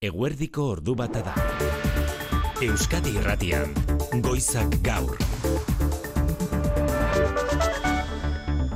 Eguerdiko ordu bata da. Euskadi Irratian, Goizak Gaur.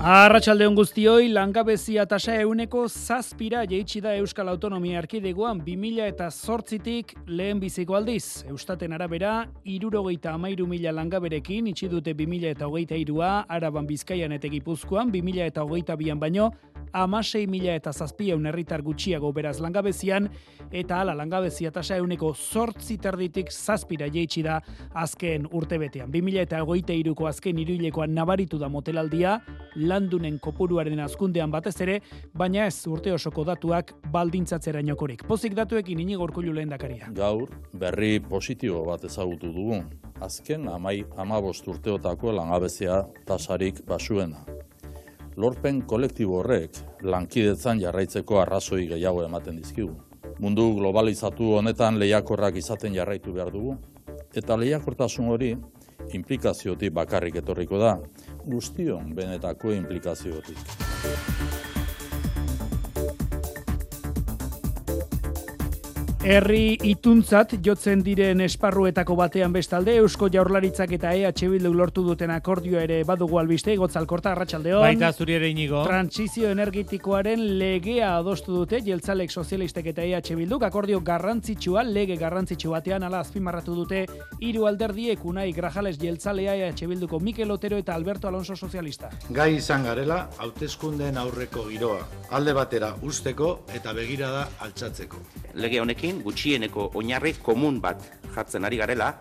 Arratxaldeon guztioi, langabezia tasa euneko zazpira jeitsi da Euskal Autonomia Erkidegoan 2000 eta zortzitik lehen biziko aldiz. Eustaten arabera, irurogeita amairu mila langaberekin, itxi dute 2000 eta hogeita irua, araban bizkaian eta gipuzkoan, 2000 eta hogeita bian baino, amasei mila eta zazpieun herritar gutxiago beraz langabezian, eta ala langabezia tasa euneko zortzi terditik zazpira jeitsi da azken urtebetean. 2000 eta hogeita iruko azken iruilekoan nabaritu da motelaldia, landunen kopuruaren azkundean batez ere, baina ez urte osoko datuak baldintzatzera inokorik. Pozik datuekin inigo urkullu lehen dakaria. Gaur, berri positibo bat ezagutu dugu. Azken, amai, amabost urteotako langabezia tasarik basuena lorpen kolektibo horrek lankidetzan jarraitzeko arrazoi gehiago ematen dizkigu. Mundu globalizatu honetan lehiakorrak izaten jarraitu behar dugu, eta lehiakortasun hori implikaziotik bakarrik etorriko da, guztion benetako implikaziotik. Herri ituntzat jotzen diren esparruetako batean bestalde Eusko Jaurlaritzak eta EH Bildu lortu duten akordioa ere badugu albiste Gotzalkorta Arratsaldeon. Baita zuri ere inigo. Transizio energetikoaren legea adostu dute Jeltzalek Sozialistek eta EH Bilduk akordio garrantzitsua lege garrantzitsu batean ala azpimarratu dute hiru alderdiek Unai Grajales Jeltzalea EH Bilduko Mikel Otero eta Alberto Alonso Sozialista. Gai izan garela hauteskundeen aurreko giroa alde batera usteko eta begirada altxatzeko. Lege honekin gutxieneko oinarri komun bat jartzen ari garela,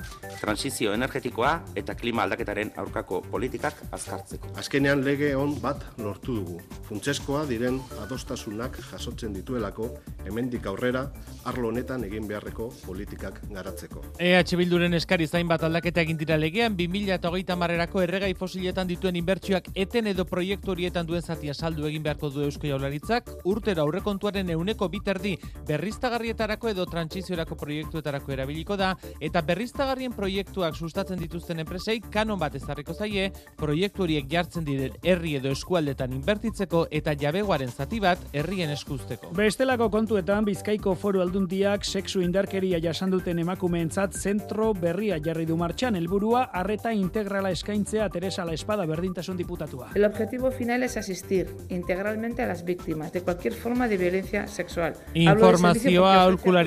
transizio energetikoa eta klima aldaketaren aurkako politikak azkartzeko. Azkenean lege hon bat lortu dugu. Funtzeskoa diren adostasunak jasotzen dituelako hemendik aurrera arlo honetan egin beharreko politikak garatzeko. EH Bilduren eskari zain bat aldaketa egin dira legean 2030 marrerako erregai fosiletan dituen inbertsioak eten edo proiektu horietan duen zatia saldu egin beharko du Eusko Jaurlaritzak, urtero aurrekontuaren euneko biterdi berriztagarrietarako edo trantsiziorako proiektuetarako erabiliko da eta berriztagarrien proiektuak sustatzen dituzten enpresei kanon bat ezarriko zaie proiektu horiek jartzen diren herri edo eskualdetan inbertitzeko eta jabegoaren zati bat herrien eskusteko. Bestelako kontuetan Bizkaiko Foru Aldundiak sexu indarkeria jasan duten emakumeentzat zentro berria jarri du martxan helburua arreta integrala eskaintzea Teresa la Espada berdintasun diputatua. El objetivo final es asistir integralmente a las víctimas de cualquier forma de violencia sexual. Informazioa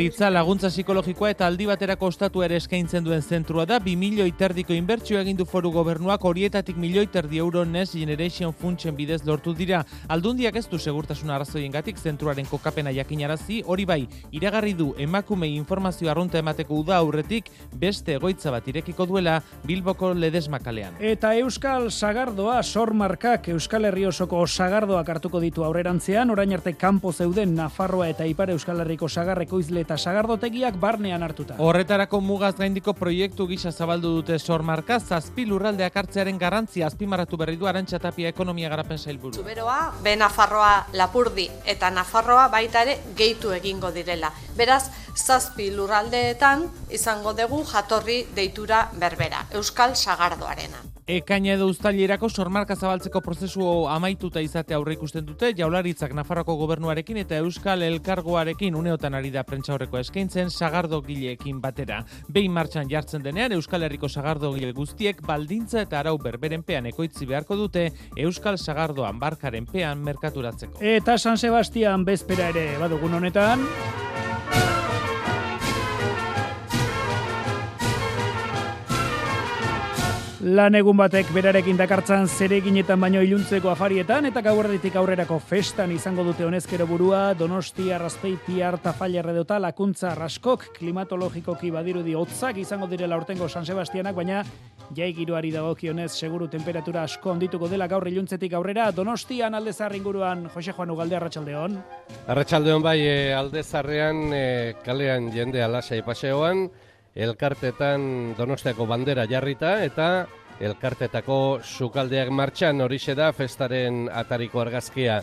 aurkularitza laguntza psikologikoa eta aldi baterako ostatu ere eskaintzen duen zentrua da 2 milioi terdiko inbertsio egin du foru gobernuak horietatik milioi terdi euro Next Generation funtsen bidez lortu dira. Aldundiak ez du segurtasun arrazoiengatik zentruaren kokapena jakinarazi, hori bai, iragarri du emakumei informazio arrunta emateko uda aurretik beste egoitza bat irekiko duela Bilboko Ledesmakalean. Eta Euskal Sagardoa sormarkak Euskal Herri osoko sagardoak hartuko ditu aurrerantzean, orain arte kanpo zeuden Nafarroa eta Ipar Euskal Herriko sagarreko izle eta sagardotegiak barnean hartuta. Horretarako mugaz gaindiko proiektu gisa zabaldu dute sormarka, zazpi lurraldeak hartzearen garrantzia azpimarratu berri du arantxa tapia ekonomia garapen sailburu. Zuberoa, be Nafarroa Lapurdi eta Nafarroa baita ere gehitu egingo direla. Beraz, zazpi lurraldeetan izango dugu jatorri deitura berbera, Euskal Sagardoarena. Ekaina edo ustailerako sormarka zabaltzeko prozesu amaituta izate aurre ikusten dute, jaularitzak Nafarroko gobernuarekin eta Euskal Elkargoarekin uneotan ari da prentsaurreko eskaintzen sagardo gileekin batera. Behin martxan jartzen denean, Euskal Herriko sagardo gile guztiek baldintza eta arau berberen pean ekoitzi beharko dute Euskal Sagardoan barkaren pean merkaturatzeko. Eta San Sebastian bezpera ere badugun honetan, Lan egun batek berarekin dakartzan zereginetan baino iluntzeko afarietan eta gaurretik aurrerako festan izango dute honezkero burua Donosti Arrazpeiti Artafaila redota lakuntza raskok klimatologikoki badirudi hotzak izango direla urtengo San Sebastianak baina jai giroari dagokionez seguru temperatura asko ondituko dela gaur iluntzetik aurrera Donostian aldezar inguruan. Jose Juan Ugalde Arratsaldeon. Arratsaldeon bai e, aldezarrean e, kalean jende alasai paseoan elkartetan Donostiako bandera jarrita eta elkartetako sukaldeak martxan horixe da festaren atariko argazkia.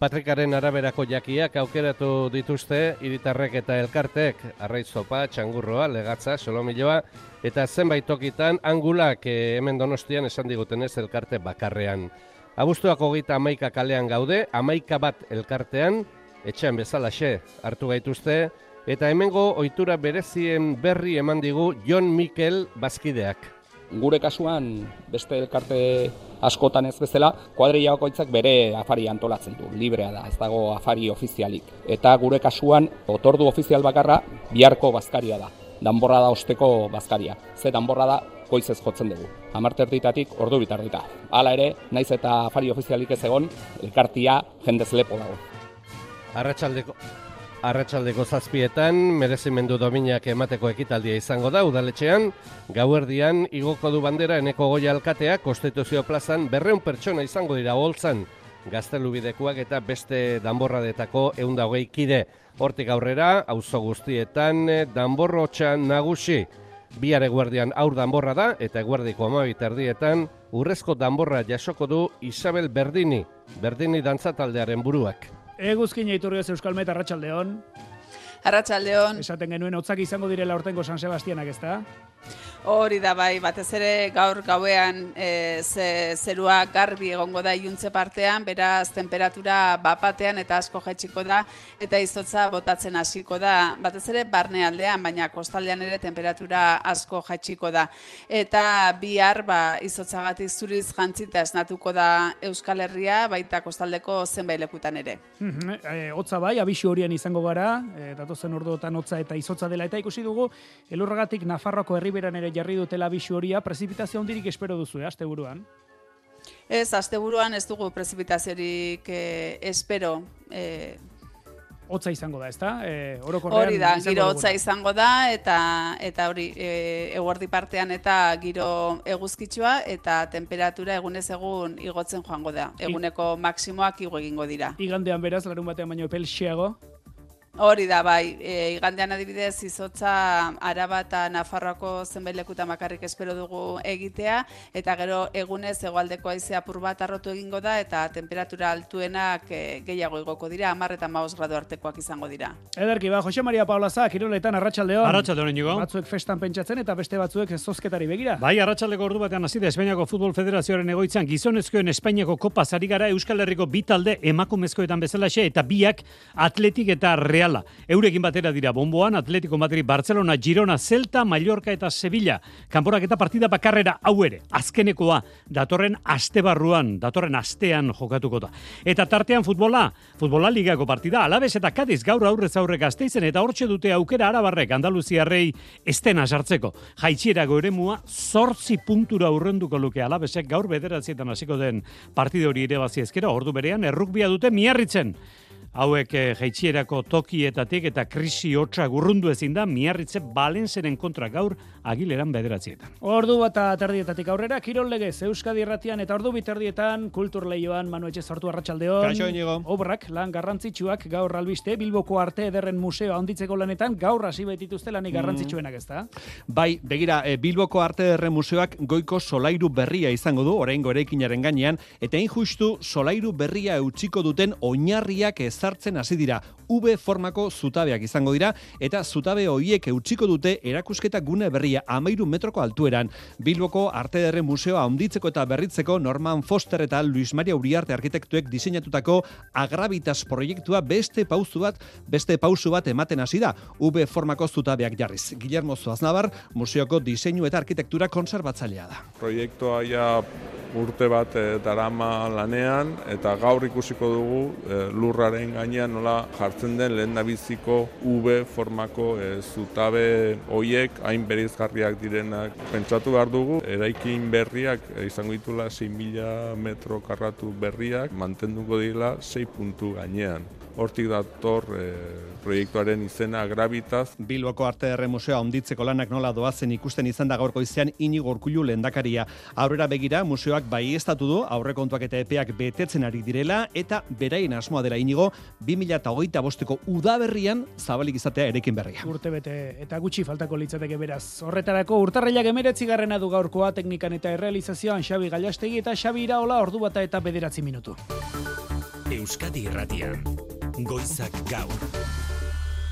Patrikaren araberako jakiak aukeratu dituzte iritarrek eta elkartek, arraitzopa, txangurroa, legatza, solomiloa, eta zenbait tokitan angulak eh, hemen donostian esan digutenez elkarte bakarrean. Abuztuako gita amaika kalean gaude, amaika bat elkartean, etxean bezalaxe hartu gaituzte, Eta hemengo ohitura berezien berri eman digu Jon Mikel Bazkideak. Gure kasuan beste elkarte askotan ez bezala, kuadrilla bakoitzak bere afari antolatzen du, librea da, ez dago afari ofizialik. Eta gure kasuan otordu ofizial bakarra biharko bazkaria da, danborra da osteko bazkaria. Ze danborra da goizez jotzen dugu. Amarte erditatik ordu bitardita. Hala ere, naiz eta afari ofizialik ez egon, elkartia jendez lepo dago. Arratxaldeko, Arratxaldeko zazpietan, merezimendu dominak emateko ekitaldia izango da, udaletxean, gauerdian, igoko du bandera eneko goia alkatea, Konstituzio plazan, berreun pertsona izango dira holtzan, gaztelubidekuak eta beste danborradetako eunda hogei kide. Hortik aurrera, auzo guztietan, danborrotxan nagusi, bihar eguerdian aur danborra da, eta eguerdiko amabit erdietan, urrezko danborra jasoko du Isabel Berdini, Berdini dantzataldearen buruak. Eguzkin iturrioz Euskal Meta Arratxaldeon. Arratxaldeon. Esaten genuen hotzak izango direla ortengo San Sebastianak, ezta? Hori da bai, batez ere gaur gauean e, ze, zerua garbi egongo da iuntze partean, beraz temperatura bapatean eta asko jaitsiko da eta izotza botatzen hasiko da. Batez ere barnealdean, baina kostaldean ere temperatura asko jaitsiko da. Eta bihar ba izotzagatik zuriz jantzita esnatuko da Euskal Herria, baita kostaldeko zenbait lekutan ere. e, bai, abisu horien izango gara, e, datozen orduotan hotza eta izotza dela eta ikusi dugu elurragatik Nafarroko herriberan ere jarri dutela abisu horia, prezipitazio handirik espero duzu, eh, asteburuan? Ez, asteburuan ez dugu prezipitaziorik eh, espero. Eh, hotza izango da, ezta? Eh, hori da, giro hotza izango da eta eta hori e, eguerdi partean eta giro eguzkitsua eta temperatura egunez egun igotzen joango da. Eguneko maksimoak igo egingo dira. Igandean beraz larun batean baino epelxiago. Hori da, bai, e, igandean adibidez izotza araba eta Nafarroako zenbait lekuta makarrik espero dugu egitea, eta gero egunez egoaldeko aizea apur bat arrotu egingo da, eta temperatura altuenak e, gehiago igoko dira, amar eta maus gradu artekoak izango dira. Ederki, ba, Jose Maria Paulaza, kiroletan, arratsaldeon. Arratxaldeon, inigo. Batzuek festan pentsatzen eta beste batzuek zozketari begira. Bai, arratsaldeko ordu batean hasi da Espainiako Futbol Federazioaren egoitzan gizonezkoen Espainiako Kopa zari gara Euskal Herriko bi talde emakumezkoetan bezalaxe eta biak atletik eta reala. Eurekin batera dira bomboan, Atletico Madrid, Barcelona, Girona, Celta, Mallorca eta Sevilla. Kanporak eta partida bakarrera hau ere, azkenekoa, datorren aste barruan, datorren astean jokatuko da. Eta tartean futbola, futbola ligako partida, alabez eta kadiz gaur aurrez aurre gazteizen eta hortxe dute aukera arabarrek Andaluziarrei estena sartzeko. Jaitxierako ere mua, zortzi puntura urrenduko luke alabezek gaur bederatzietan hasiko den partide hori ere baziezkera, ordu berean, errukbia dute miarritzen hauek e, jaitsierako tokietatik eta krisi hotza gurrundu ezin da miarritze balenzeren kontra gaur agileran bederatzietan. Ordu bat aterdietatik aurrera, Kirol Legez, Euskadi Erratian eta ordu biterdietan kultur lehioan Manu Etxe sortu arratsaldeon. Kaixo inigo. Obrak, lan garrantzitsuak gaur albiste, Bilboko arte ederren museo handitzeko lanetan gaur hasi betituzte lanik mm. garrantzitsuenak ez da? Bai, begira, e, Bilboko arte ederren museoak goiko solairu berria izango du, orain gorekinaren gainean, eta injustu solairu berria eutxiko duten oinarriak ez ezartzen hasi dira. V formako zutabeak izango dira eta zutabe hoiek eutxiko dute erakusketa gune berria amairu metroko altueran. Bilboko Arte Derre Museoa onditzeko eta berritzeko Norman Foster eta Luis Maria Uriarte arkitektuek diseinatutako agravitas proiektua beste pauzu bat, beste pausu bat ematen hasi da. V formako zutabeak jarriz. Guillermo Zoaznabar, museoko diseinu eta arkitektura konserbatzailea da. Proiektua ja urte bat e, darama lanean eta gaur ikusiko dugu e, lurraren gainean nola jartzen den lehen biziko V formako e, zutabe hoiek hain berizgarriak direnak. Pentsatu behar dugu eraikin berriak e, izango ditula 6.000 metro karratu berriak mantenduko dira 6 puntu gainean hortik dator e, proiektuaren izena Gravitas. Bilboko Arte Derre Museoa onditzeko lanak nola doazen ikusten izan da gaurko izan inigo orkulu lehendakaria. Aurrera begira, museoak bai estatu du, aurrekontuak eta epeak betetzen ari direla, eta beraien asmoa dela inigo, 2008 bosteko udaberrian zabalik izatea erekin berria. Urte bete, eta gutxi faltako litzateke beraz. Horretarako, urtarrailak emeretzi garrena du gaurkoa teknikan eta errealizazioan Xabi Galastegi eta Xabi Iraola ordu bata eta bederatzi minutu. Euskadi Irratian goizak gaur.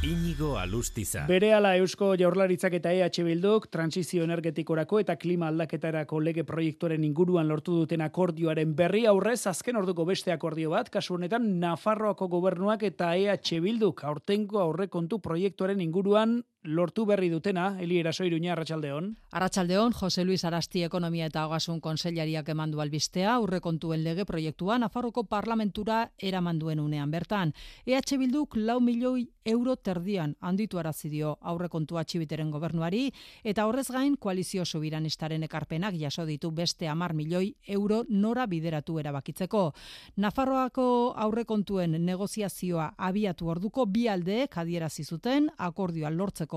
Inigo Alustiza. Berehala Eusko Jaurlaritzak eta EH Bilduk transizio energetikorako eta klima aldaketarako lege proiektuaren inguruan lortu duten akordioaren berri aurrez azken orduko beste akordio bat, kasu honetan Nafarroako gobernuak eta EH Bilduk aurtengo aurrekontu proiektuaren inguruan lortu berri dutena, Eli Eraso Iruña, Arratxaldeon. Arratxaldeon, Jose Luis Arasti Ekonomia eta Ogasun Konsellariak emandu albistea, aurrekontuen lege proiektua Nafarroko parlamentura eraman duen unean bertan. EH Bilduk lau milioi euro terdian handitu arazidio aurrekontua txibiteren gobernuari, eta horrez gain koalizio sobiranistaren ekarpenak jaso ditu beste amar milioi euro nora bideratu erabakitzeko. Nafarroako aurrekontuen negoziazioa abiatu orduko bi aldeek adierazi zuten akordioa lortzeko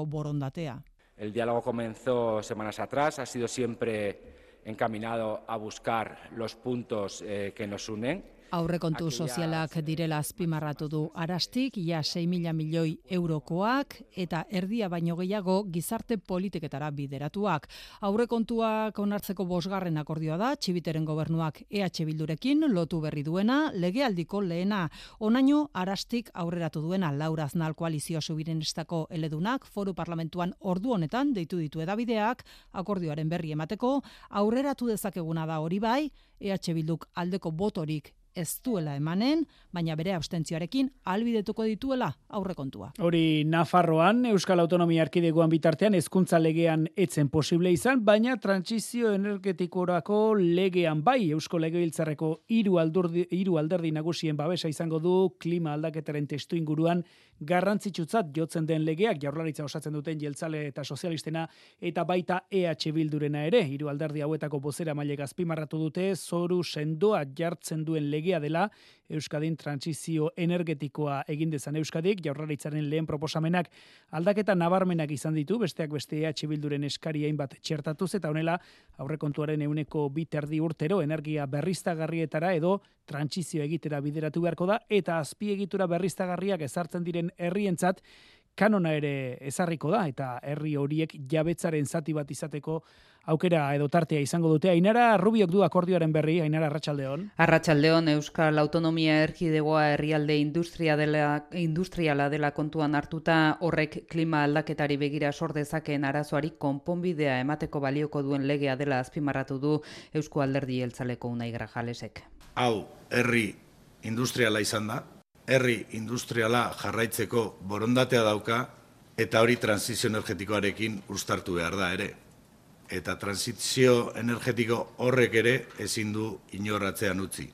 El diálogo comenzó semanas atrás, ha sido siempre encaminado a buscar los puntos eh, que nos unen Aurrekontu sozialak direla azpimarratu du arastik, ja 6 mila milioi eurokoak eta erdia baino gehiago gizarte politiketara bideratuak. Aurrekontuak onartzeko bosgarren akordioa da, txibiteren gobernuak EH Bildurekin lotu berri duena, legealdiko lehena. Onaino arastik aurreratu duena Laura Aznal koalizio subirenistako eledunak, foru parlamentuan ordu honetan deitu ditu edabideak, akordioaren berri emateko, aurreratu dezakeguna da hori bai, EH Bilduk aldeko botorik ez duela emanen, baina bere abstentzioarekin albidetuko dituela aurrekontua. Hori Nafarroan, Euskal Autonomia Arkidegoan bitartean hezkuntza legean etzen posible izan, baina transizio energetikorako legean bai Eusko Legebiltzarreko hiru hiru alderdi nagusien babesa izango du klima aldaketaren testu inguruan garrantzitsutzat jotzen den legeak jaurlaritza osatzen duten jeltzale eta sozialistena eta baita EH Bildurena ere hiru alderdi hauetako bozera maile azpimarratu dute zoru sendoa jartzen duen legea dela Euskadin transizio energetikoa egin dezan Euskadik jaurlaritzaren lehen proposamenak aldaketa nabarmenak izan ditu besteak beste EH Bilduren eskari hainbat txertatuz eta honela aurrekontuaren euneko biterdi urtero energia berriztagarrietara edo transizio egitera bideratu beharko da eta azpiegitura berriztagarriak ezartzen diren herrientzat kanona ere ezarriko da eta herri horiek jabetzaren zati bat izateko aukera edo tartea izango dute. Ainara Rubiok du akordioaren berri, Ainara Arratsaldeon. Arratsaldeon Euskal Autonomia Erkidegoa herrialde industria dela industriala dela kontuan hartuta horrek klima aldaketari begira sor dezakeen arazoari konponbidea emateko balioko duen legea dela azpimarratu du Eusko Alderdi Jeltzaleko Unai Grajalesek. Hau, herri industriala izan da, herri industriala jarraitzeko borondatea dauka eta hori transizio energetikoarekin ustartu behar da ere eta transizio energetiko horrek ere ezin du inorratzean utzi.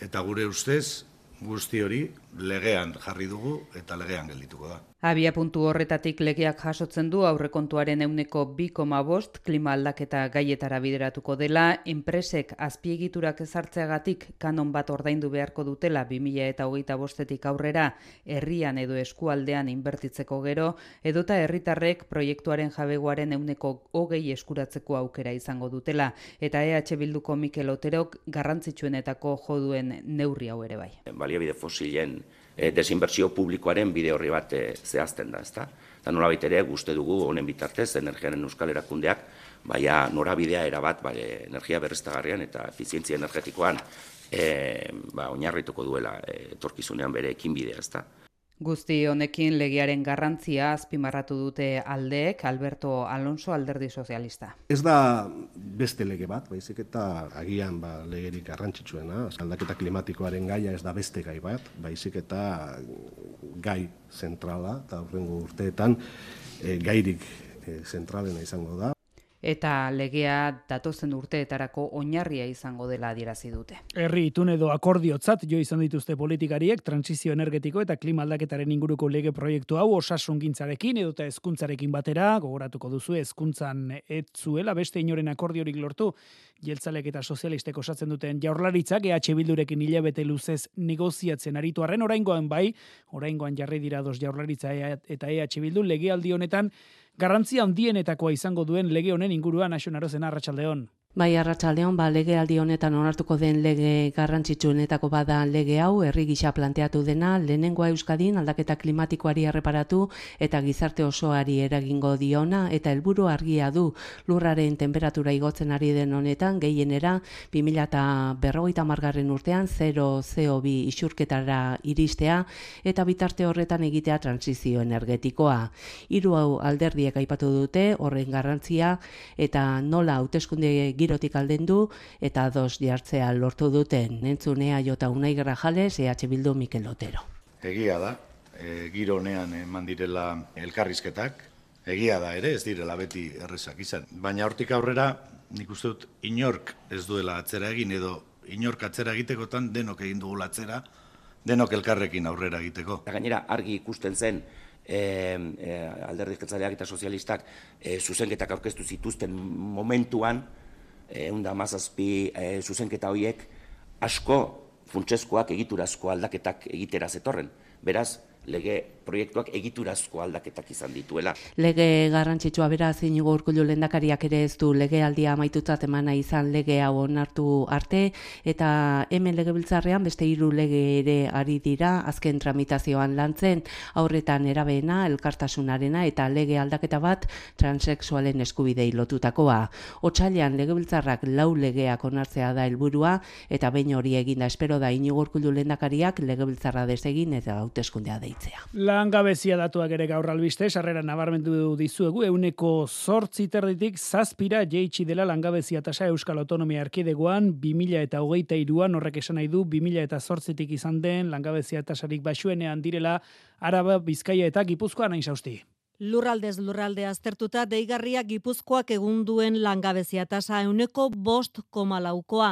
Eta gure ustez, guzti hori legean jarri dugu eta legean geldituko da. Abia puntu horretatik legeak jasotzen du aurrekontuaren euneko 2,5 klima aldaketa gaietara bideratuko dela, enpresek azpiegiturak ezartzeagatik kanon bat ordaindu beharko dutela 2000 eta hogeita bostetik aurrera herrian edo eskualdean inbertitzeko gero, edota herritarrek proiektuaren jabegoaren euneko hogei eskuratzeko aukera izango dutela, eta EH Bilduko Mikel Oterok garrantzitsuenetako joduen neurri hau ere bai. Baliabide fosilen e, desinbertsio publikoaren bide horri bat e, zehazten da, ezta? Eta nola ere guzti dugu honen bitartez energiaren euskal erakundeak, baina norabidea erabat bai, energia berriztagarrian eta efizientzia energetikoan e, ba, oinarrituko duela etorkizunean bere ekinbidea, ezta? Guzti honekin legiaren garrantzia azpimarratu dute aldeek Alberto Alonso alderdi sozialista. Ez da beste lege bat, baizik eta agian ba, legerik garrantzitsuena, aldaketa klimatikoaren gaia ez da beste gai bat, baizik eta gai zentrala, eta horrengo urteetan e, gairik e, zentralena izango da eta legea datozen urteetarako oinarria izango dela adierazi dute. Herri itun edo akordiotzat jo izan dituzte politikariek transizio energetiko eta klima aldaketaren inguruko lege proiektu hau osasungintzarekin edota hezkuntzarekin batera gogoratuko duzu hezkuntzan etzuela beste inoren akordiorik lortu jeltzalek eta sozialistek osatzen duten jaurlaritzak EH Bildurekin hilabete luzez negoziatzen aritu arren oraingoan bai oraingoan jarri dira dos jaurlaritza eta EH Bildu legealdi honetan garrantzia handienetakoa izango duen lege honen inguruan Naxon Arozen Arratsaldeon. Bai, arratsaldeon ba, legealdi honetan onartuko den lege garrantzitsuenetako bada lege hau, herri gisa planteatu dena, lehenengoa Euskadin aldaketa klimatikoari erreparatu eta gizarte osoari eragingo diona, eta helburu argia du lurraren temperatura igotzen ari den honetan, gehienera 2000 eta berrogeita margarren urtean, 0 CO2 isurketara iristea, eta bitarte horretan egitea transizio energetikoa. Hiru hau alderdiek aipatu dute, horren garrantzia, eta nola hauteskunde girotik alden du eta dos jartzea lortu duten. Nentzunea jota unai grajales, EH Bildu Mikel Otero. Egia da, e, giro honean eman direla elkarrizketak, egia da ere, ez direla beti errezak izan. Baina hortik aurrera, nik uste dut, inork ez duela atzera egin edo inork atzera egitekotan denok egin dugu atzera, denok elkarrekin aurrera egiteko. Gainera, argi ikusten zen, e, e, alderdi eta sozialistak e, zuzenketak aurkeztu zituzten momentuan, egun da mazazpi e, zuzenketa horiek asko funtsezkoak egiturazko aldaketak egitera zetorren. Beraz, lege proiektuak egiturazko aldaketak izan dituela. Lege garrantzitsua beraz inigo urkullu lendakariak ere ez du legealdia amaitutzat emana izan lege hau onartu arte eta hemen legebiltzarrean beste hiru lege ere ari dira azken tramitazioan lantzen aurretan erabeena elkartasunarena eta lege aldaketa bat transexualen eskubidei lotutakoa. Otsailean legebiltzarrak lau legeak onartzea da helburua eta behin hori eginda espero da inigo urkullu lendakariak legebiltzarra desegin eta hauteskundea deitzea. Langabezia datuak ere gaur albiste, sarrera nabarmendu dizuegu, euneko zortzi terditik zazpira jeitsi dela langabezia tasa Euskal Autonomia Erkidegoan, 2000 eta hogeita iruan, horrek esan nahi du, 2000 eta zortzitik izan den langabezia tasarik basuenean direla, araba, bizkaia eta gipuzkoan nahi sausti. Lurraldez lurralde aztertuta deigarria gipuzkoak egun duen langabezia tasa euneko bost koma laukoa.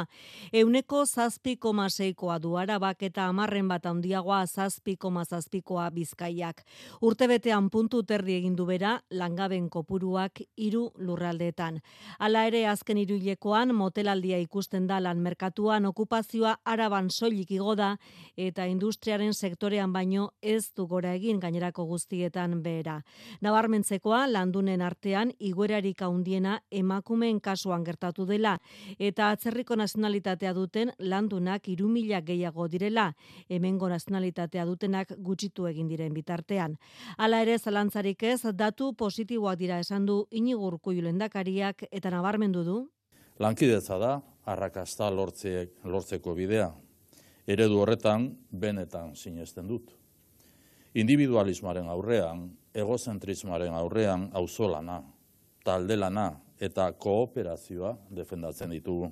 Euneko zazpi koma seikoa du arabak eta amarren bat handiagoa zazpi koma zazpikoa bizkaiak. Urtebetean puntu terdi egindu bera langaben kopuruak hiru lurraldeetan. Hala ere azken iruilekoan motelaldia ikusten da lan merkatuan okupazioa araban soilik igoda eta industriaren sektorean baino ez du gora egin gainerako guztietan behera. Nabarmentzekoa landunen artean iguerarik handiena emakumeen kasuan gertatu dela eta atzerriko nazionalitatea duten landunak 3000 gehiago direla. Hemengo nazionalitatea dutenak gutxitu egin diren bitartean. Hala ere zalantzarik ez datu positiboak dira esan du Inigurku Lendakariak eta nabarmendu du Lankidetza da arrakasta lortzeek lortzeko bidea. Eredu horretan benetan sinesten dut. Individualismoaren aurrean egozentrismoaren aurrean auzolana, taldelana eta kooperazioa defendatzen ditugu.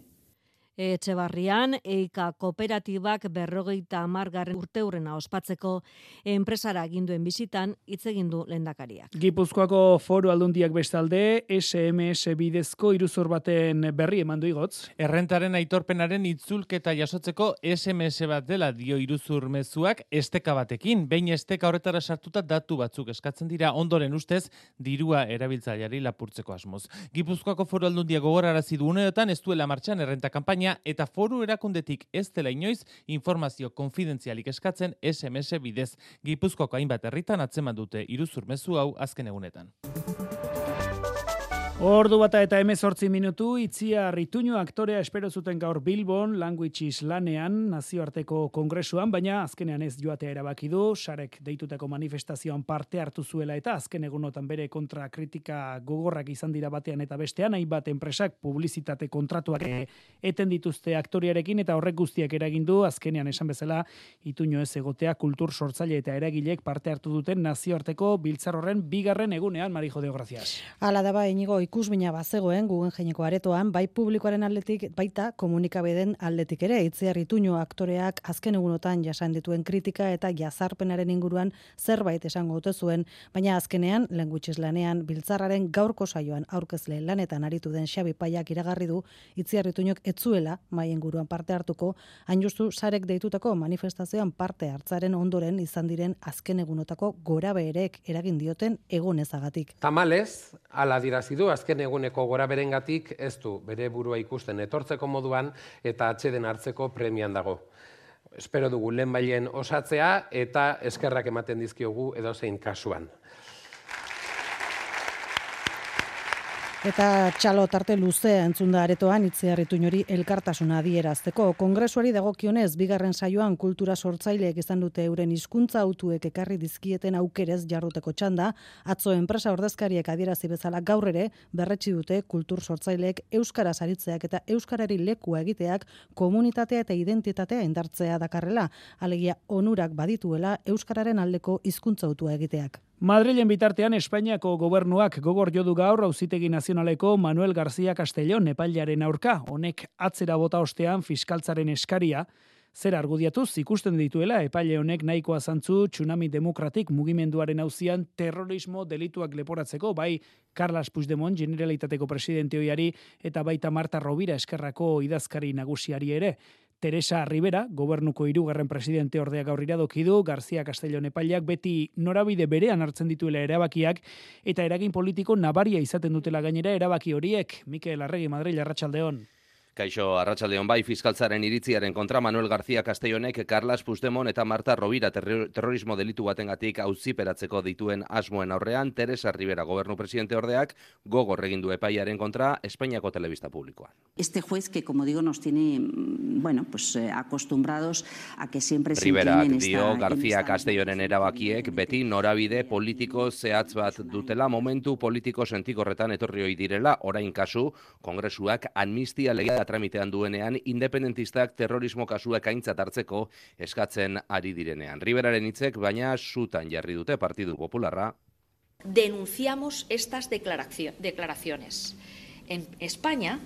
Etxebarrian, eika kooperatibak berrogeita amargarren urte hurrena ospatzeko enpresara ginduen bizitan hitz egin du lendakariak. Gipuzkoako foru aldundiak bestalde, SMS bidezko iruzur baten berri eman du igotz. Errentaren aitorpenaren itzulketa jasotzeko SMS bat dela dio iruzur mezuak esteka batekin. Behin esteka horretara sartuta datu batzuk eskatzen dira ondoren ustez dirua erabiltzaileari lapurtzeko asmoz. Gipuzkoako foru aldundia gogorarazi du uneotan ez duela martxan errenta kanpaina eta foru erakundetik ez dela inoiz informazio konfidentzialik eskatzen SMS bidez. Gipuzkoako hainbat herritan atzeman dute iruzur mezu hau azken egunetan. Ordu bata eta emezortzi minutu, itzia rituño aktorea espero zuten gaur Bilbon, Language lanean, nazioarteko kongresuan, baina azkenean ez joatea erabaki du, sarek deitutako manifestazioan parte hartu zuela eta azken egunotan bere kontra kritika gogorrak izan dira batean eta bestean, nahi bat enpresak publizitate kontratuak eten dituzte aktoriarekin eta horrek guztiak eragin du, azkenean esan bezala, ituño ez egotea kultur sortzaile eta eragilek parte hartu duten nazioarteko biltzar horren bigarren egunean, Marijo de Gracias. Ala da ba, inigo, ikusmina bazegoen gugen jaineko aretoan, bai publikoaren aldetik, baita komunikabeden aldetik ere, itziar ituño aktoreak azken egunotan jasan dituen kritika eta jazarpenaren inguruan zerbait esango dute zuen, baina azkenean, languages lanean, biltzarraren gaurko saioan aurkezle lanetan aritu den Xabi Paiak iragarri du, itziar ituñok etzuela, mai inguruan parte hartuko, hain justu sarek deitutako manifestazioan parte hartzaren ondoren izan diren azken egunotako gora beherek eragin dioten egunezagatik. Tamalez, ala dirazidu, azken eguneko gora berengatik ez du bere burua ikusten etortzeko moduan eta atxeden hartzeko premian dago. Espero dugu lehen osatzea eta eskerrak ematen dizkiogu edo zein kasuan. Eta txalo tarte luzea entzunda aretoan itziarritu inori elkartasuna adierazteko. Kongresuari dagokionez, bigarren saioan kultura sortzaileek izan dute euren hizkuntza autuek ekarri dizkieten aukerez jarruteko txanda, atzo enpresa ordezkariek adierazi bezala gaur ere berretsi dute kultur sortzaileek euskara saritzeak eta euskarari lekua egiteak komunitatea eta identitatea indartzea dakarrela, alegia onurak badituela euskararen aldeko hizkuntza autua egiteak. Madrilen bitartean Espainiako gobernuak gogor jodu gaur auzitegi nazionaleko Manuel García Castellón epailaren aurka, honek atzera bota ostean fiskaltzaren eskaria, zer argudiatuz ikusten dituela epaile honek nahikoa zantzu tsunami demokratik mugimenduaren auzian terrorismo delituak leporatzeko, bai Carlos Puigdemont generalitateko presidente hoiari eta baita Marta Rovira eskerrako idazkari nagusiari ere. Teresa Rivera, gobernuko hirugarren presidente ordea gaur iradoki du, Garzia Castellón epailak beti norabide berean hartzen dituela erabakiak eta eragin politiko nabaria izaten dutela gainera erabaki horiek. Mikel Arregi Madrid Arratsaldeon. Kaixo Arratsaldeon bai fiskaltzaren iritziaren kontra Manuel García Castellonek Carlos Puigdemont eta Marta Rovira terrorismo delitu batengatik auziperatzeko dituen asmoen aurrean Teresa Rivera gobernu presidente ordeak gogor egin du epaiaren kontra Espainiako telebista publikoan. Este juez que como digo nos tiene bueno, pues eh, acostumbrados a que siempre se Rivera dio García Castellonen erabakiek beti norabide politiko zehatz bat dutela. Momentu politiko sentikorretan etorri direla. Orain kasu kongresuak amnistia tramitean duenean independentistak terrorismo kasuak aintzat hartzeko eskatzen ari direnean. Riberaren hitzek baina sutan jarri dute Partidu Popularra. Denunciamos estas declaraciones. En España,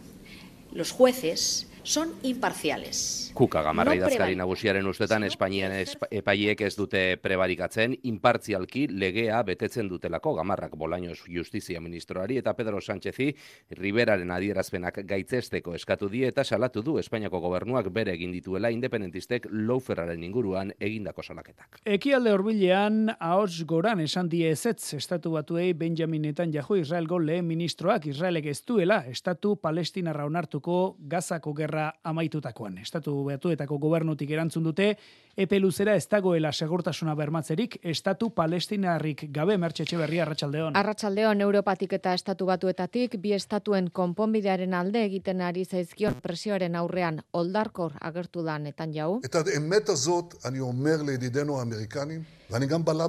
los jueces son imparciales. Kuka gamarra no idazkari nagusiaren ustetan Espainian epaiek ez dute prebarikatzen, impartzialki legea betetzen dutelako gamarrak bolainoz justizia ministroari eta Pedro Sánchezi Riberaren adierazpenak gaitzesteko eskatu die eta salatu du Espainiako gobernuak bere egin dituela independentistek louferraren inguruan egindako salaketak. Ekialde horbilean ahots goran esan die ezetz estatu batuei Benjamin Netanyahu Israelgo lehen ministroak Israelek ez duela estatu palestinarra onartuko gazako gerra amaitutakoan. Estatu beatuetako gobernutik erantzun dute, epe luzera ez dagoela segurtasuna bermatzerik, estatu palestinarrik gabe mertxetxe berria arratsaldeon. Arratsaldeon Europatik eta estatu batuetatik, bi estatuen konponbidearen alde egiten ari zaizkion presioaren aurrean oldarkor agertu da netan jau. Eta emet azot, ani omer lehidideno amerikanin,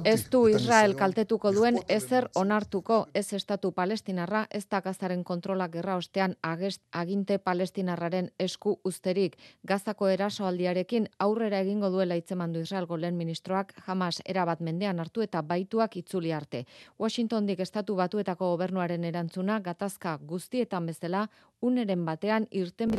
Ez du Israel kaltetuko duen ezer onartuko ez estatu palestinarra ez da gazaren kontrola gerra ostean agest, aginte palestinarraren esku usterik. Gazako erasoaldiarekin aurrera egingo duela itzemandu Israelgo lehen ministroak jamas erabat mendean hartu eta baituak itzuli arte. Washingtondik estatu batuetako gobernuaren erantzuna gatazka guztietan bezala uneren batean irten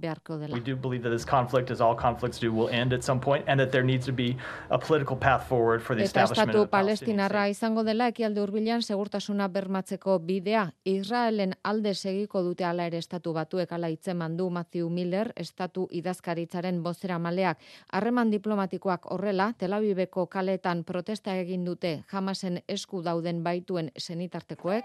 beharko dela. We do believe that this conflict as all conflicts do will end at some point and that there needs to be a political path forward for the establishment of Palestinarra izango dela ekialde hurbilan segurtasuna bermatzeko bidea Israelen alde segiko dute ala ere estatu batuek ala hitzeman du Matthew Miller estatu idazkaritzaren bozera maleak harreman diplomatikoak horrela Tel Aviveko kaletan protesta egin dute Hamasen esku dauden baituen senitartekoek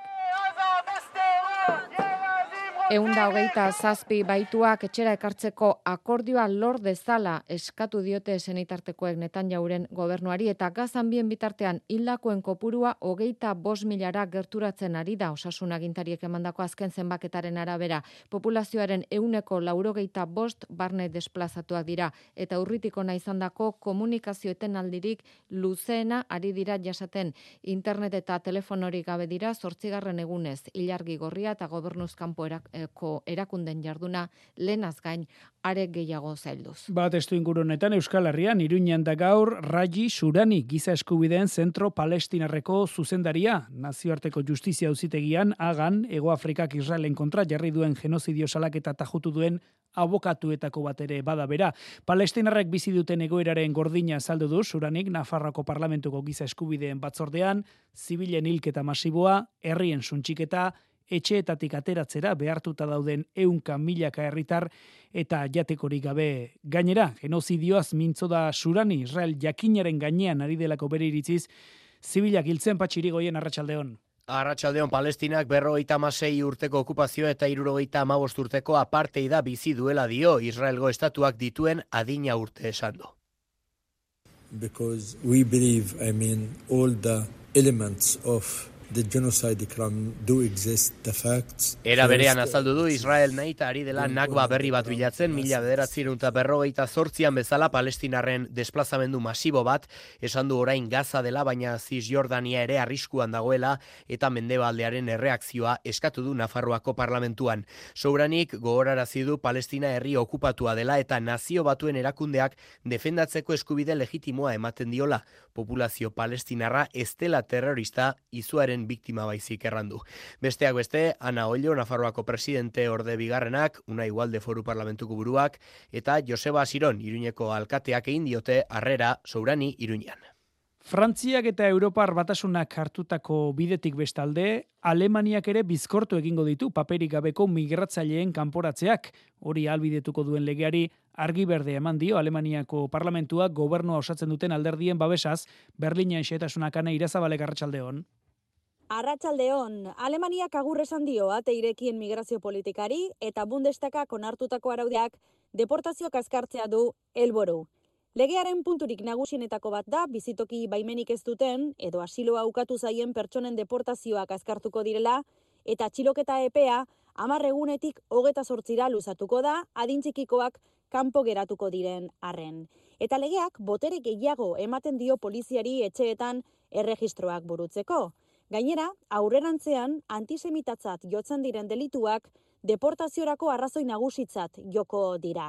Eunda hogeita zazpi baituak etxera ekartzeko akordioa lor dezala eskatu diote senitartekoek netan jauren gobernuari eta gazan bien bitartean hildakoen kopurua hogeita bos milara gerturatzen ari da osasun agintariek emandako azken zenbaketaren arabera. Populazioaren euneko laurogeita bost barne desplazatuak dira eta urritiko naizandako komunikazioeten aldirik luzeena ari dira jasaten internet eta telefonorik gabe dira zortzigarren egunez ilargi gorria eta gobernuzkanpo ko erakunden jarduna lehenaz gain are gehiago zailduz. Bat estu ingurunetan Euskal Herrian Iruñan da gaur Raji Surani giza eskubideen zentro palestinarreko zuzendaria nazioarteko justizia auzitegian agan Ego Afrikak Israelen kontra jarri duen genozidio salaketa tajutu duen abokatuetako bat ere bada bera. Palestinarrek bizi duten egoeraren gordina saldu du Suranik Nafarroko parlamentuko giza eskubideen batzordean zibilen hilketa masiboa, herrien suntxiketa etxeetatik ateratzera behartuta dauden eunka milaka herritar eta jatekorik gabe gainera, genozidioaz mintzo da surani Israel jakinaren gainean ari delako bere iritziz, zibilak hiltzen patxiri goien arratsaldeon. Arratxaldeon Palestinak berrogeita masei urteko okupazio eta irurogeita amabost urteko apartei da bizi duela dio Israelgo estatuak dituen adina urte esando. Because we believe, I mean, all the elements of the genocide crime do exist, the facts. Era berean azaldu du Israel nahi ari dela nakba berri bat bilatzen, mila bederatzerun eta berrogeita zortzian bezala palestinarren desplazamendu masibo bat, esan du orain gaza dela, baina Cisjordania ere arriskuan dagoela eta mendebaldearen erreakzioa eskatu du Nafarroako parlamentuan. Souranik gogorarazi du Palestina herri okupatua dela eta nazio batuen erakundeak defendatzeko eskubide legitimoa ematen diola. Populazio palestinarra estela terrorista izuaren biktima baizik errandu. Besteak beste, Ana Ollo, Nafarroako presidente orde bigarrenak, una igualde foru parlamentuko buruak, eta Joseba Siron, Iruñeko alkateak egin diote harrera sourani Iruñan. Frantziak eta Europar batasunak hartutako bidetik bestalde, Alemaniak ere bizkortu egingo ditu paperik gabeko migratzaileen kanporatzeak. Hori albidetuko duen legeari argi berde eman dio Alemaniako parlamentuak gobernua osatzen duten alderdien babesaz, Berlinen xetasunak ane irazabalek arratsaldeon. Arratsaldeon, Alemaniak agur esan dio ate irekien migrazio politikari eta Bundestagak onartutako araudeak deportazioak azkartzea du helburu. Legearen punturik nagusienetako bat da bizitoki baimenik ez duten edo asiloa ukatu zaien pertsonen deportazioak azkartuko direla eta txiloketa epea hamar egunetik hogeta sortzira luzatuko da adintzikikoak kanpo geratuko diren arren. Eta legeak botere gehiago ematen dio poliziari etxeetan erregistroak burutzeko. Gainera, aurrerantzean antisemitatzat jotzen diren delituak deportaziorako arrazoi nagusitzat joko dira.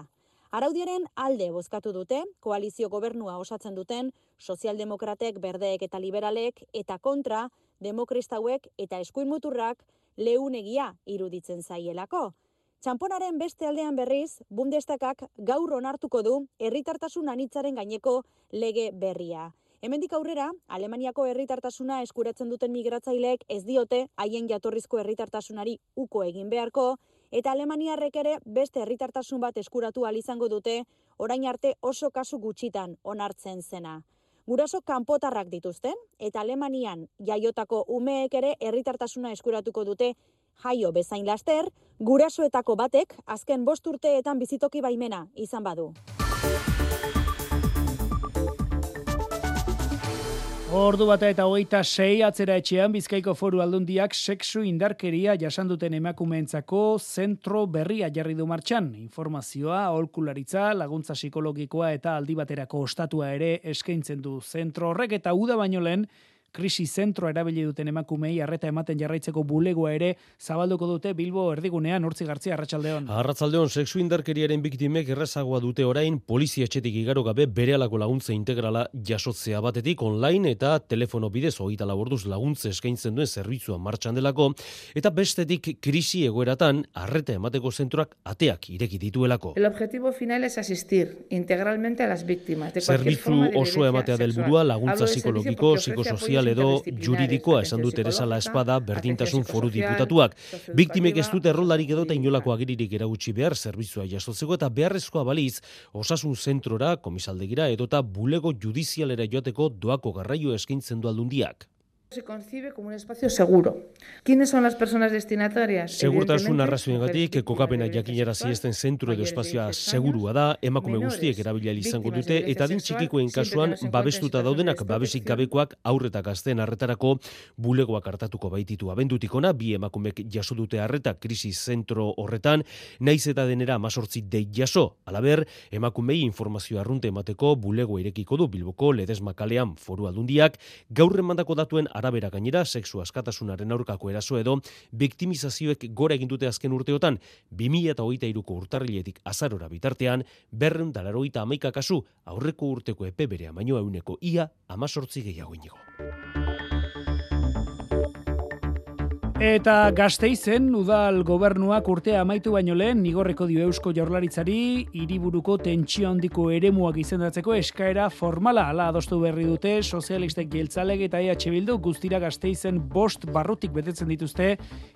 Araudiaren alde bozkatu dute, koalizio gobernua osatzen duten, sozialdemokratek, berdeek eta liberalek, eta kontra, demokristauek eta eskuin muturrak leunegia iruditzen zaielako. Txamponaren beste aldean berriz, bundestakak gaur onartuko du herritartasun anitzaren gaineko lege berria. Hemendik aurrera, Alemaniako herritartasuna eskuratzen duten migratzaileek ez diote haien jatorrizko herritartasunari uko egin beharko eta Alemaniarrek ere beste herritartasun bat eskuratu izango dute orain arte oso kasu gutxitan onartzen zena. Guraso kanpotarrak dituzten eta Alemanian jaiotako umeek ere herritartasuna eskuratuko dute jaio bezain laster, gurasoetako batek azken bost urteetan bizitoki baimena izan badu. Ordu bata eta hogeita sei atzera etxean Bizkaiko foru aldundiak sexu indarkeria jasanduten emakumeentzako zentro berria jarri du martxan. Informazioa, aholkularitza, laguntza psikologikoa eta aldi baterako ostatua ere eskaintzen du zentro horrek eta uda baino lehen krisi zentro erabili duten emakumei arreta ematen jarraitzeko bulegoa ere zabalduko dute Bilbo erdigunean urtzi gartzia arratsaldeon. Arratsaldeon sexu indarkeriaren biktimek errezagoa dute orain polizia etxetik igaro gabe berehalako laguntza integrala jasotzea batetik online eta telefono bidez hogeita laborduz laguntza eskaintzen duen zerbitzua martxan delako eta bestetik krisi egoeratan arreta emateko zentroak ateak ireki dituelako. El objetivo final es asistir integralmente a las víctimas de cualquier forma de oso ematea del burua laguntza psikologiko, psikosozial edo juridikoa esan dut Teresa La Espada berdintasun foru diputatuak. Biktimek ez dute erroldarik edo inolako agiririk eragutsi behar zerbitzua jasotzeko eta beharrezkoa baliz osasun zentrora, komisaldegira edota bulego judizialera joateko doako garraio eskaintzen du aldundiak se concibe como un espacio seguro. ¿Quiénes son las personas destinatarias? Segurtasun arrazoengatik kokapena jakinera ziesten zentro edo espazioa segurua da, emakume guztiek erabila izango dute eta din txikikoen kasuan babestuta daudenak babesik gabekoak aurreta gazten arretarako bulegoak hartatuko baititu abendutik ona, bi emakumek jaso dute arreta krisi zentro horretan, naiz eta denera masortzi dei jaso. Alaber, emakumei informazioa arrunte emateko bulego irekiko du Bilboko Ledesmakalean foru aldundiak, gaurren mandako datuen arabera gainera sexu askatasunaren aurkako eraso edo biktimizazioek gora egin dute azken urteotan 2023ko urtarriletik azarora bitartean berrehun eta laurogeita kasu aurreko urteko epe berea baino ehuneko ia 18 gehiago inigo. Eta gazteizen, udal gobernuak urtea amaitu baino lehen, nigorreko dio eusko jaurlaritzari, hiriburuko tentsio handiko eremuak izendatzeko eskaera formala ala adostu berri dute, sozialistek jeltzalek eta EH Bildu guztira gazteizen bost barrutik betetzen dituzte,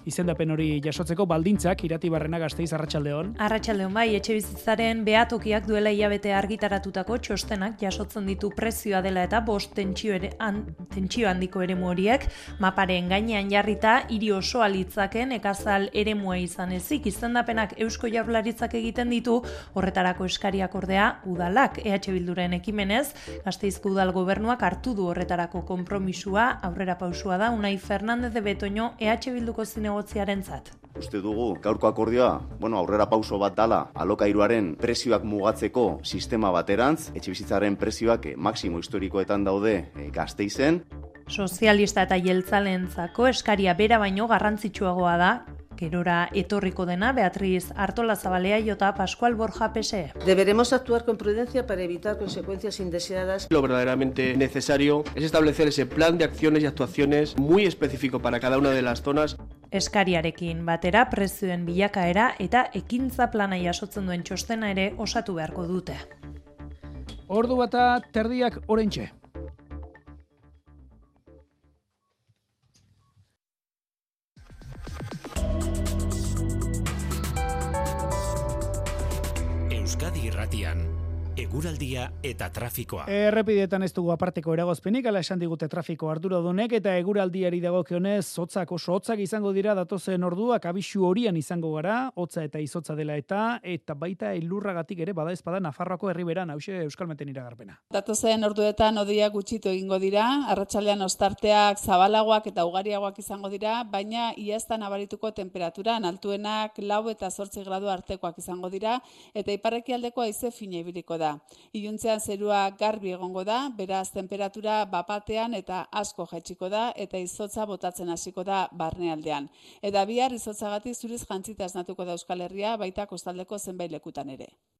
izendapen hori jasotzeko baldintzak, irati barrena gazteiz, arratsaldeon. Arratxaldeon bai, etxe bizitzaren behatokiak duela hilabete argitaratutako txostenak jasotzen ditu prezioa dela eta bost tentsio, ere, an, tentsio handiko eremu horiek, maparen gainean jarrita, hiri Euskadi oso alitzaken ekazal eremua izan ezik izendapenak Eusko Jaurlaritzak egiten ditu, horretarako eskariak ordea udalak EH Bilduren ekimenez, Gasteizko udal gobernuak hartu du horretarako konpromisua, aurrera pausua da Unai Fernandez de Betoño EH Bilduko zinegotziarentzat. Uste dugu, gaurko akordioa, bueno, aurrera pauso bat dala, alokairuaren presioak mugatzeko sistema baterantz, etxe bizitzaren presioak eh, maksimo historikoetan daude eh, gazteizen. Sozialista eta jeltzalentzako eskaria bera baino garrantzitsuagoa da, gerora etorriko dena Beatriz Artola Zabalea jota Pascual Borja PSE. Deberemos actuar con prudencia para evitar consecuencias indeseadas. Lo verdaderamente necesario es establecer ese plan de acciones y actuaciones muy específico para cada una de las zonas. Eskariarekin batera prezioen bilakaera eta ekintza plana jasotzen duen txostena ere osatu beharko dute. Ordu bata terdiak orentxe. Eguraldia eta trafikoa. Errepidetan ez dugu aparteko eragozpenik, ala esan digute trafiko arduradunek eta eguraldiari dagokionez hotzak oso hotzak izango dira datozen orduak abisu horian izango gara, hotza eta izotza dela eta eta baita elurragatik ere bada ezpada Nafarroako herriberan hause Euskalmeten iragarpena. Datozen orduetan odia gutxitu egingo dira, arratsalean ostarteak zabalagoak eta ugariagoak izango dira, baina iaztan abarituko temperaturan altuenak lau eta zortzi gradu artekoak izango dira, eta iparrekialdeko aize fine ibiliko da. Iluntzean zerua garbi egongo da, beraz temperatura bapatean eta asko jaitsiko da eta izotza botatzen hasiko da barnealdean. Eta bihar izotzagatik zuriz jantzita esnatuko da Euskal Herria baita kostaldeko zenbait lekutan ere.